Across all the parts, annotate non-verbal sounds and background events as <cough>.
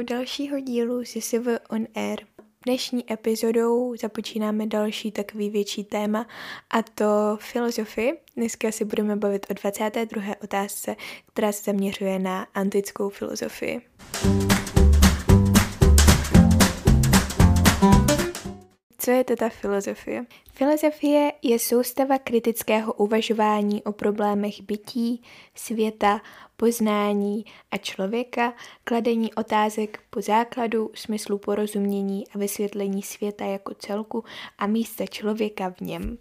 U dalšího dílu ZSV On Air. Dnešní epizodou započínáme další takový větší téma a to filozofii. Dneska si budeme bavit o 22. otázce, která se zaměřuje na antickou filozofii. Co je to ta filozofie? Filozofie je soustava kritického uvažování o problémech bytí, světa, poznání a člověka, kladení otázek po základu, smyslu porozumění a vysvětlení světa jako celku a místa člověka v něm.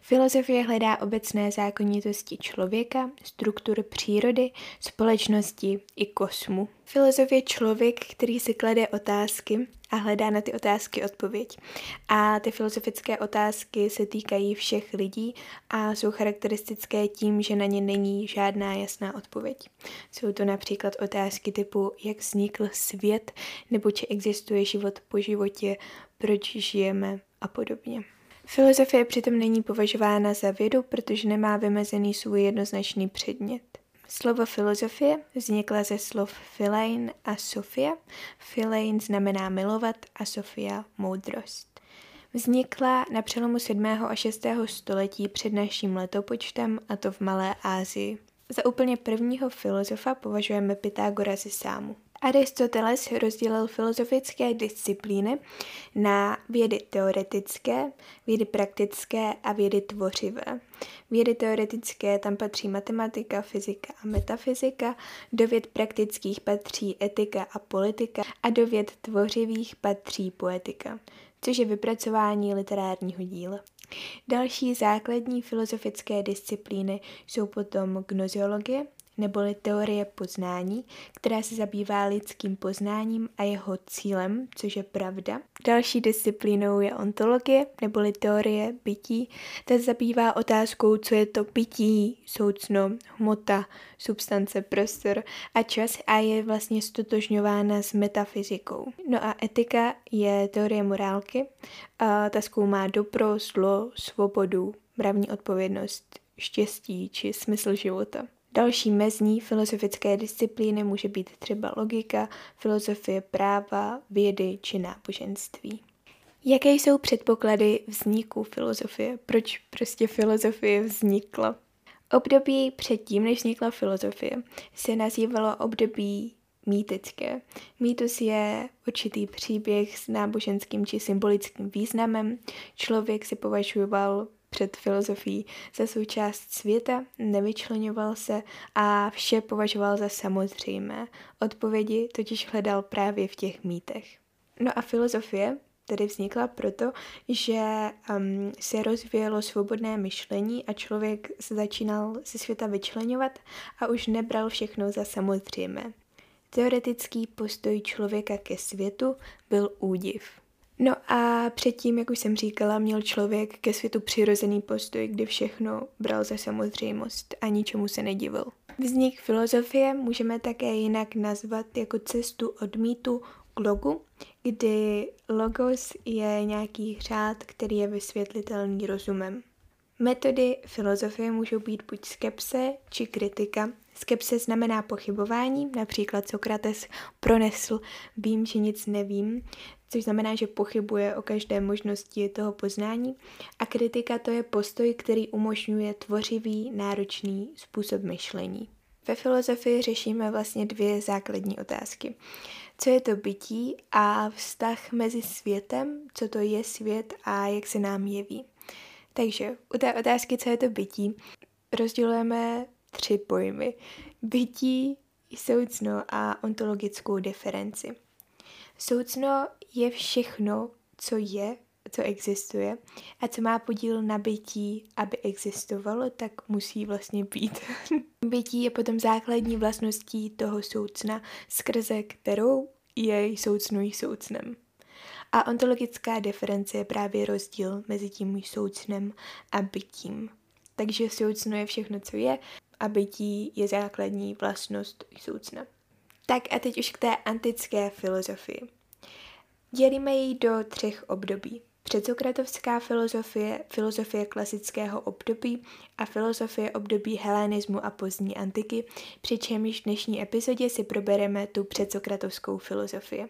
Filozofie hledá obecné zákonitosti člověka, struktur přírody, společnosti i kosmu. Filozof je člověk, který si klade otázky a hledá na ty otázky odpověď. A ty filozofické otázky se týkají všech lidí a jsou charakteristické tím, že na ně není žádná jasná odpověď. Jsou to například otázky typu, jak vznikl svět, nebo či existuje život po životě, proč žijeme a podobně. Filozofie přitom není považována za vědu, protože nemá vymezený svůj jednoznačný předmět. Slovo filozofie vznikla ze slov filein a sofia. Filein znamená milovat a sofia moudrost. Vznikla na přelomu 7. a 6. století před naším letopočtem, a to v Malé Asii. Za úplně prvního filozofa považujeme Pythagora ze Sámu. Aristoteles rozdělil filozofické disciplíny na vědy teoretické, vědy praktické a vědy tvořivé. Vědy teoretické tam patří matematika, fyzika a metafyzika, do věd praktických patří etika a politika a do věd tvořivých patří poetika, což je vypracování literárního díla. Další základní filozofické disciplíny jsou potom gnoziologie, neboli teorie poznání, která se zabývá lidským poznáním a jeho cílem, což je pravda. Další disciplínou je ontologie, neboli teorie bytí. Ta zabývá otázkou, co je to bytí, soucno, hmota, substance, prostor a čas a je vlastně stotožňována s metafyzikou. No a etika je teorie morálky. A ta zkoumá dobro, zlo, svobodu, mravní odpovědnost, štěstí či smysl života. Další mezní filozofické disciplíny může být třeba logika, filozofie práva, vědy či náboženství. Jaké jsou předpoklady vzniku filozofie? Proč prostě filozofie vznikla? Období předtím, než vznikla filozofie, se nazývalo období mýtické. Mýtus je určitý příběh s náboženským či symbolickým významem. Člověk si považoval před filozofií za součást světa, nevyčlenoval se a vše považoval za samozřejmé. Odpovědi totiž hledal právě v těch mýtech. No a filozofie tedy vznikla proto, že um, se rozvíjelo svobodné myšlení a člověk se začínal ze světa vyčlenovat a už nebral všechno za samozřejmé. Teoretický postoj člověka ke světu byl údiv. No a předtím, jak už jsem říkala, měl člověk ke světu přirozený postoj, kdy všechno bral za samozřejmost a ničemu se nedivil. Vznik filozofie můžeme také jinak nazvat jako cestu od mýtu k logu, kdy logos je nějaký řád, který je vysvětlitelný rozumem. Metody filozofie můžou být buď skepse či kritika. Skepse znamená pochybování, například Sokrates pronesl vím, že nic nevím, což znamená, že pochybuje o každé možnosti toho poznání. A kritika to je postoj, který umožňuje tvořivý, náročný způsob myšlení. Ve filozofii řešíme vlastně dvě základní otázky. Co je to bytí a vztah mezi světem, co to je svět a jak se nám jeví. Takže u té otázky, co je to bytí, rozdělujeme tři pojmy. Bytí, soucno a ontologickou diferenci. Soucno je všechno, co je, co existuje a co má podíl na bytí, aby existovalo, tak musí vlastně být. <laughs> bytí je potom základní vlastností toho soucna, skrze kterou je soucnují soucnem. A ontologická diference je právě rozdíl mezi tím soucnem a bytím. Takže soucno je všechno, co je, a bytí je základní vlastnost soucna. Tak a teď už k té antické filozofii. Dělíme ji do třech období. předsokratovská filozofie, filozofie klasického období a filozofie období helenismu a pozdní antiky, přičemž v dnešní epizodě si probereme tu předsokratovskou filozofii.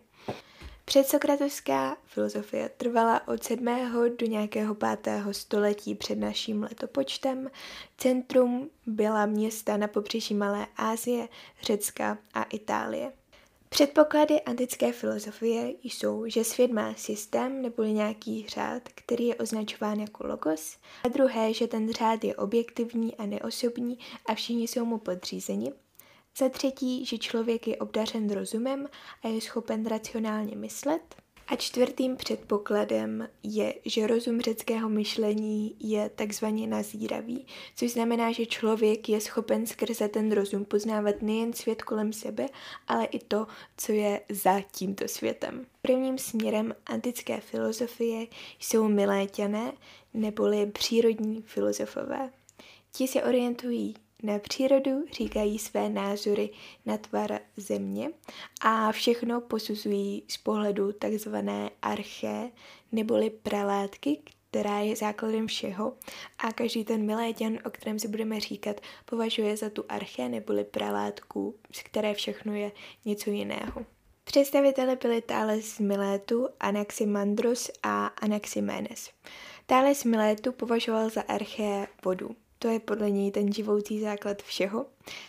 Předsokratovská filozofie trvala od 7. do nějakého 5. století před naším letopočtem. Centrum byla města na pobřeží Malé Asie, Řecka a Itálie. Předpoklady antické filozofie jsou, že svět má systém nebo nějaký řád, který je označován jako logos, a druhé, že ten řád je objektivní a neosobní a všichni jsou mu podřízeni. Za třetí, že člověk je obdařen rozumem a je schopen racionálně myslet. A čtvrtým předpokladem je, že rozum řeckého myšlení je takzvaně nazíravý, což znamená, že člověk je schopen skrze ten rozum poznávat nejen svět kolem sebe, ale i to, co je za tímto světem. Prvním směrem antické filozofie jsou miléťané, neboli přírodní filozofové. Ti se orientují na přírodu, říkají své názory na tvar země a všechno posuzují z pohledu takzvané arché neboli pralátky, která je základem všeho a každý ten miléťan, o kterém si budeme říkat, považuje za tu arché neboli pralátku, z které všechno je něco jiného. Představiteli byli Thales z Milétu, Anaximandros a Anaximenes. Thales z Milétu považoval za arché vodu. To je podle něj ten živoucí základ všeho.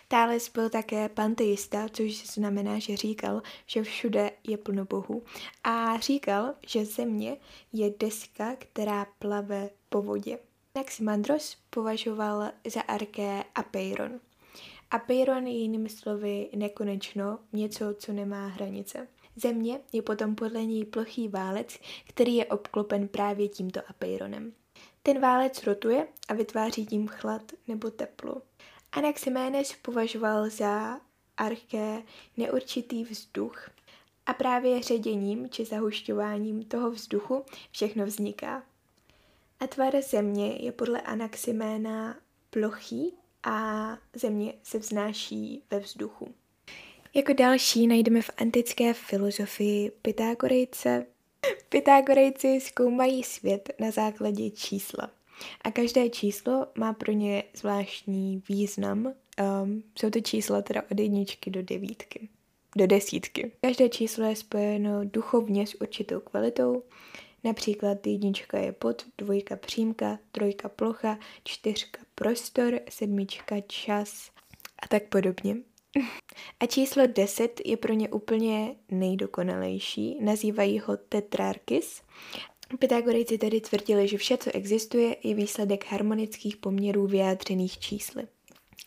Thales byl také panteista, což znamená, že říkal, že všude je plno bohu. A říkal, že země je deska, která plave po vodě. Anaximandros považoval za arké apeiron. Apeiron je jinými slovy nekonečno, něco, co nemá hranice. Země je potom podle něj plochý válec, který je obklopen právě tímto apeironem. Ten válec rotuje a vytváří tím chlad nebo teplo. Anaximenes považoval za arché neurčitý vzduch a právě ředěním či zahušťováním toho vzduchu všechno vzniká. A tvar země je podle Anaxiména plochý a země se vznáší ve vzduchu. Jako další najdeme v antické filozofii Pythagorejce, Pythagorejci zkoumají svět na základě čísla. A každé číslo má pro ně zvláštní význam. Um, jsou to čísla teda od jedničky do devítky, do desítky. Každé číslo je spojeno duchovně s určitou kvalitou. Například jednička je pod, dvojka přímka, trojka plocha, čtyřka prostor, sedmička čas a tak podobně. A číslo 10 je pro ně úplně nejdokonalejší, nazývají ho tetrarkis. Pythagorejci tedy tvrdili, že vše, co existuje, je výsledek harmonických poměrů vyjádřených čísly.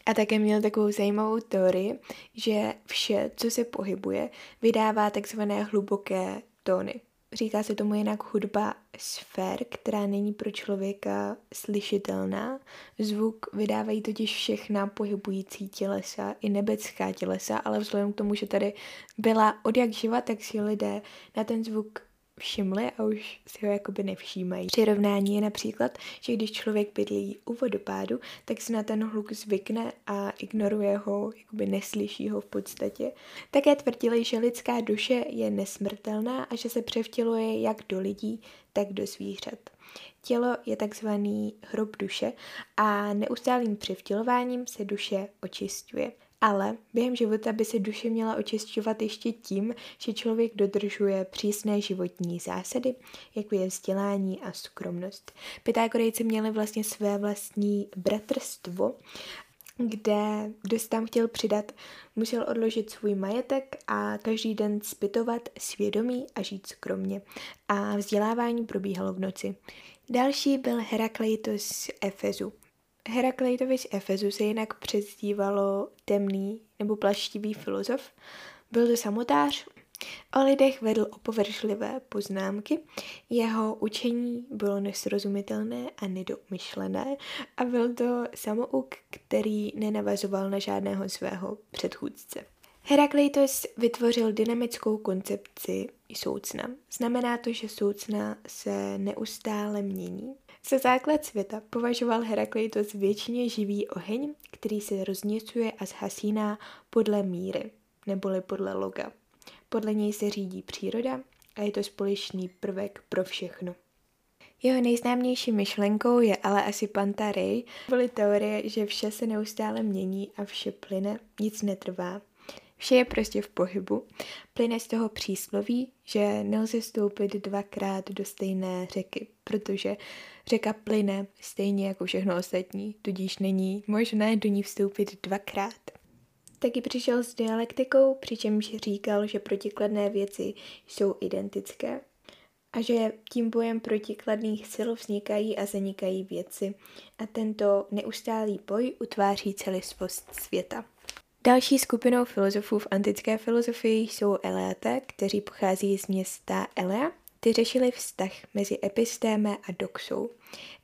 A také měl takovou zajímavou teorii, že vše, co se pohybuje, vydává takzvané hluboké tóny. Říká se tomu jinak hudba sfér, která není pro člověka slyšitelná. Zvuk vydávají totiž všechna pohybující tělesa, i nebecká tělesa, ale vzhledem k tomu, že tady byla od jak živa, tak si lidé na ten zvuk všimli a už si ho jakoby nevšímají. Přirovnání je například, že když člověk bydlí u vodopádu, tak si na ten hluk zvykne a ignoruje ho, jakoby neslyší ho v podstatě. Také tvrdili, že lidská duše je nesmrtelná a že se převtěluje jak do lidí, tak do zvířat. Tělo je takzvaný hrob duše a neustálým převtělováním se duše očistuje. Ale během života by se duše měla očisťovat ještě tím, že člověk dodržuje přísné životní zásady, jako je vzdělání a skromnost. Pythagorejci měli vlastně své vlastní bratrstvo, kde kdo se tam chtěl přidat, musel odložit svůj majetek a každý den zpytovat svědomí a žít skromně. A vzdělávání probíhalo v noci. Další byl Herakleitos z Efezu. Herakleitovi z Efezu se jinak přezdívalo temný nebo plaštivý filozof. Byl to samotář, o lidech vedl opovršlivé poznámky, jeho učení bylo nesrozumitelné a nedomyšlené a byl to samouk, který nenavazoval na žádného svého předchůdce. Herakleitos vytvořil dynamickou koncepci soucna. Znamená to, že soucna se neustále mění za základ světa považoval Herakleitos většině živý oheň, který se rozněcuje a zhasíná podle míry, neboli podle loga. Podle něj se řídí příroda a je to společný prvek pro všechno. Jeho nejznámější myšlenkou je ale asi Pantarej. Byly teorie, že vše se neustále mění a vše plyne, nic netrvá. Vše je prostě v pohybu. Plyne z toho přísloví, že nelze stoupit dvakrát do stejné řeky, protože řeka plyne stejně jako všechno ostatní, tudíž není možné do ní vstoupit dvakrát. Taky přišel s dialektikou, přičemž říkal, že protikladné věci jsou identické a že tím bojem protikladných sil vznikají a zanikají věci a tento neustálý boj utváří celistvost světa. Další skupinou filozofů v antické filozofii jsou Eleate, kteří pochází z města Elea. Ty řešili vztah mezi epistéme a doxou.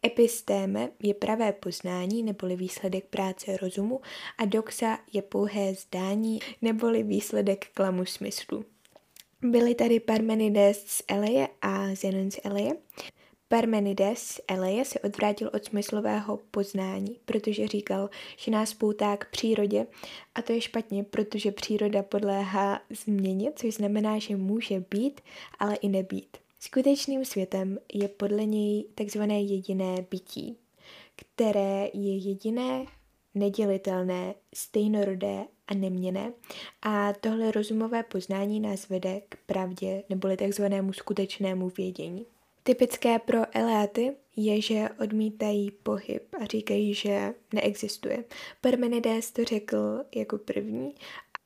Epistéme je pravé poznání neboli výsledek práce rozumu a doxa je pouhé zdání neboli výsledek klamu smyslu. Byli tady Parmenides z Eleje a Zenon z Eleje. Parmenides Eleje se odvrátil od smyslového poznání, protože říkal, že nás poutá k přírodě a to je špatně, protože příroda podléhá změně, což znamená, že může být, ale i nebýt. Skutečným světem je podle něj takzvané jediné bytí, které je jediné, nedělitelné, stejnorodé a neměné. A tohle rozumové poznání nás vede k pravdě neboli takzvanému skutečnému vědění. Typické pro eláty je, že odmítají pohyb a říkají, že neexistuje. Parmenides to řekl jako první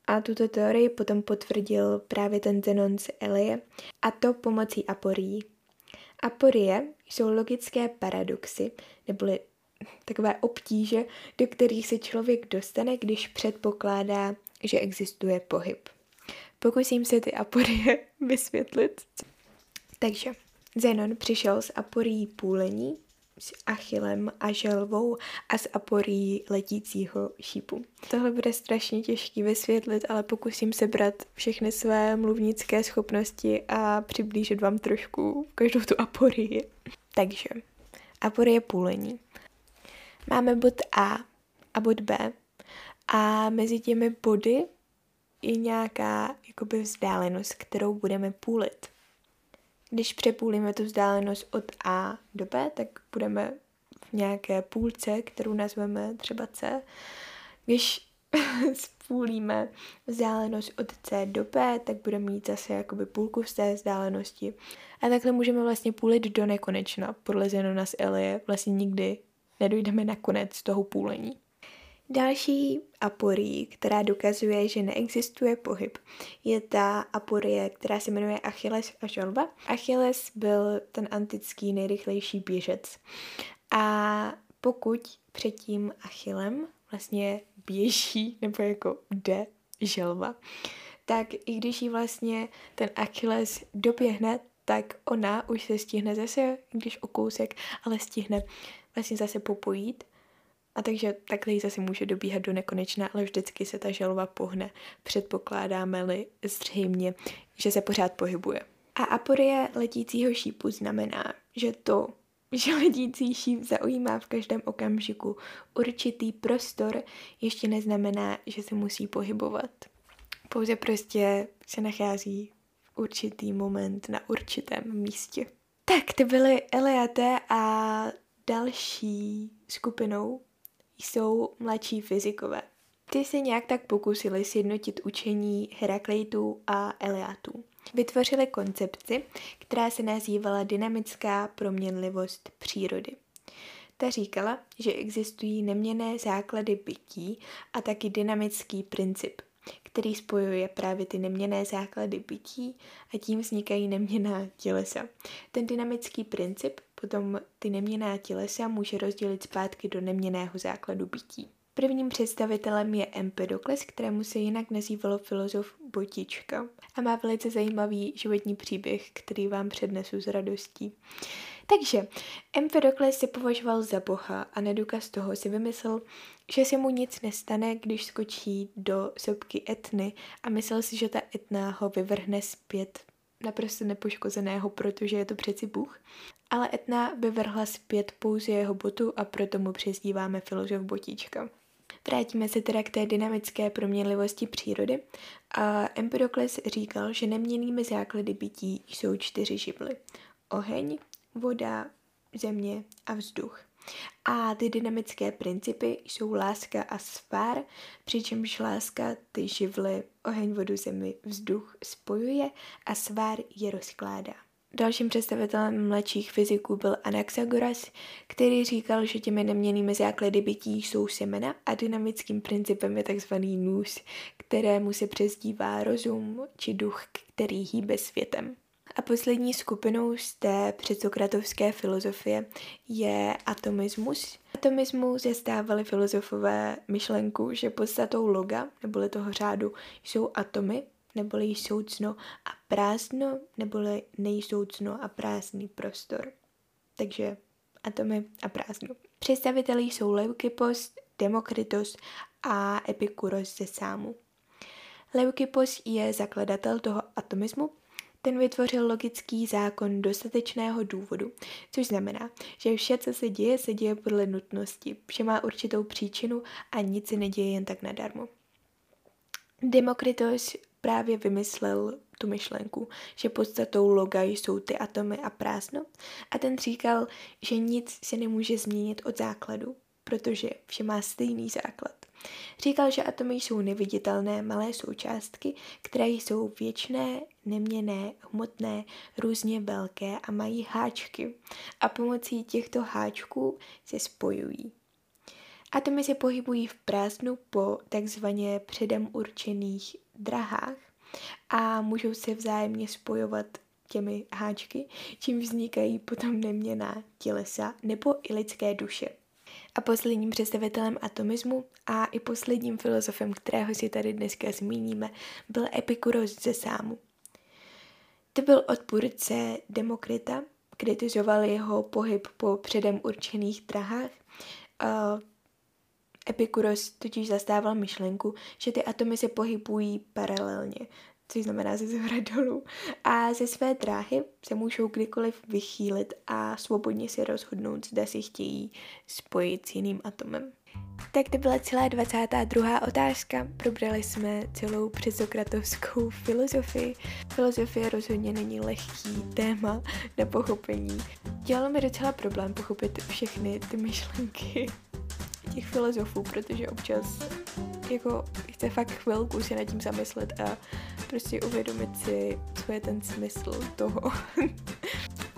a tuto teorii potom potvrdil právě ten Zenon z Elie a to pomocí aporií. Aporie jsou logické paradoxy, neboli takové obtíže, do kterých se člověk dostane, když předpokládá, že existuje pohyb. Pokusím se ty aporie <laughs> vysvětlit. Takže Zenon přišel s aporií půlení, s Achillem a želvou a s aporií letícího šípu. Tohle bude strašně těžký vysvětlit, ale pokusím se brát všechny své mluvnické schopnosti a přiblížit vám trošku každou tu aporii. Takže, aporie půlení. Máme bod A a bod B a mezi těmi body je nějaká jakoby vzdálenost, kterou budeme půlit. Když přepůlíme tu vzdálenost od A do B, tak budeme v nějaké půlce, kterou nazveme třeba C. Když <laughs> spůlíme vzdálenost od C do B, tak budeme mít zase jakoby půlku z té vzdálenosti. A takhle můžeme vlastně půlit do nekonečna. Podle Zenona z Elie vlastně nikdy nedojdeme na konec toho půlení. Další aporii, která dokazuje, že neexistuje pohyb, je ta aporie, která se jmenuje Achilles a žalba. Achilles byl ten antický nejrychlejší běžec. A pokud před tím Achillem vlastně běží, <laughs> nebo jako jde želva, tak i když jí vlastně ten Achilles doběhne, tak ona už se stihne zase, když o kousek, ale stihne vlastně zase popojít a takže takhle jí zase může dobíhat do nekonečna, ale vždycky se ta želva pohne. Předpokládáme-li zřejmě, že se pořád pohybuje. A aporie letícího šípu znamená, že to, <laughs> že letící šíp zaujímá v každém okamžiku určitý prostor, ještě neznamená, že se musí pohybovat. Pouze prostě se nachází v určitý moment na určitém místě. Tak, to byly Eliate a další skupinou jsou mladší fyzikové. Ty se nějak tak pokusili sjednotit učení Herakleitů a Eliátů. Vytvořili koncepci, která se nazývala dynamická proměnlivost přírody. Ta říkala, že existují neměné základy bytí a taky dynamický princip, který spojuje právě ty neměné základy bytí a tím vznikají neměná tělesa. Ten dynamický princip potom ty neměná tělesa může rozdělit zpátky do neměného základu bytí. Prvním představitelem je Empedokles, kterému se jinak nazývalo filozof Botička a má velice zajímavý životní příběh, který vám přednesu s radostí. Takže Empedokles se považoval za boha a na důkaz toho si vymyslel, že se mu nic nestane, když skočí do sopky Etny a myslel si, že ta Etna ho vyvrhne zpět naprosto nepoškozeného, protože je to přeci Bůh. Ale Etna vyvrhla zpět pouze jeho botu a proto mu přezdíváme filozof Botička. Vrátíme se teda k té dynamické proměnlivosti přírody. A Empedokles říkal, že neměnými základy bytí jsou čtyři živly. Oheň, voda, země a vzduch. A ty dynamické principy jsou láska a svár, přičemž láska ty živly, oheň, vodu, zemi, vzduch spojuje a svár je rozkládá. Dalším představitelem mladších fyziků byl Anaxagoras, který říkal, že těmi neměnými základy bytí jsou semena a dynamickým principem je tzv. nůž, kterému se přezdívá rozum či duch, který hýbe světem. A poslední skupinou z té předsokratovské filozofie je atomismus. Atomismus zastávali filozofové myšlenku, že podstatou loga, neboli toho řádu, jsou atomy, neboli soucno a prázdno, neboli nejsoucno a prázdný prostor. Takže atomy a prázdno. Představitelé jsou Leukippos, Demokritos a Epikuros ze Sámu. Leukippos je zakladatel toho atomismu, ten vytvořil logický zákon dostatečného důvodu, což znamená, že vše, co se děje, se děje podle nutnosti, vše má určitou příčinu a nic se neděje jen tak nadarmo. Demokritos právě vymyslel tu myšlenku, že podstatou loga jsou ty atomy a prázdno a ten říkal, že nic se nemůže změnit od základu, protože vše má stejný základ. Říkal, že atomy jsou neviditelné malé součástky, které jsou věčné, neměné, hmotné, různě velké a mají háčky a pomocí těchto háčků se spojují. Atomy se pohybují v prázdnu po takzvaně předem určených drahách a můžou se vzájemně spojovat těmi háčky, čím vznikají potom neměná tělesa nebo i lidské duše. A posledním představitelem atomismu a i posledním filozofem, kterého si tady dneska zmíníme, byl Epikuros ze Sámu. To byl odpůrce Demokrita, kritizoval jeho pohyb po předem určených drahách. Epikuros totiž zastával myšlenku, že ty atomy se pohybují paralelně, což znamená ze zhora dolů. A ze své dráhy se můžou kdykoliv vychýlit a svobodně si rozhodnout, zda si chtějí spojit s jiným atomem. Tak to byla celá 22. otázka. Probrali jsme celou předsokratovskou filozofii. Filozofie rozhodně není lehký téma na pochopení. Dělalo mi docela problém pochopit všechny ty myšlenky těch filozofů, protože občas jako chce fakt chvilku si nad tím zamyslet a prostě uvědomit si, co je ten smysl toho. <laughs>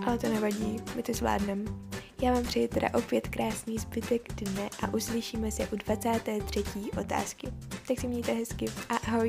Ale to nevadí, my to zvládneme. Já vám přeji teda opět krásný zbytek dne a uslyšíme se u 23. otázky. Tak si mějte hezky. Ahoj!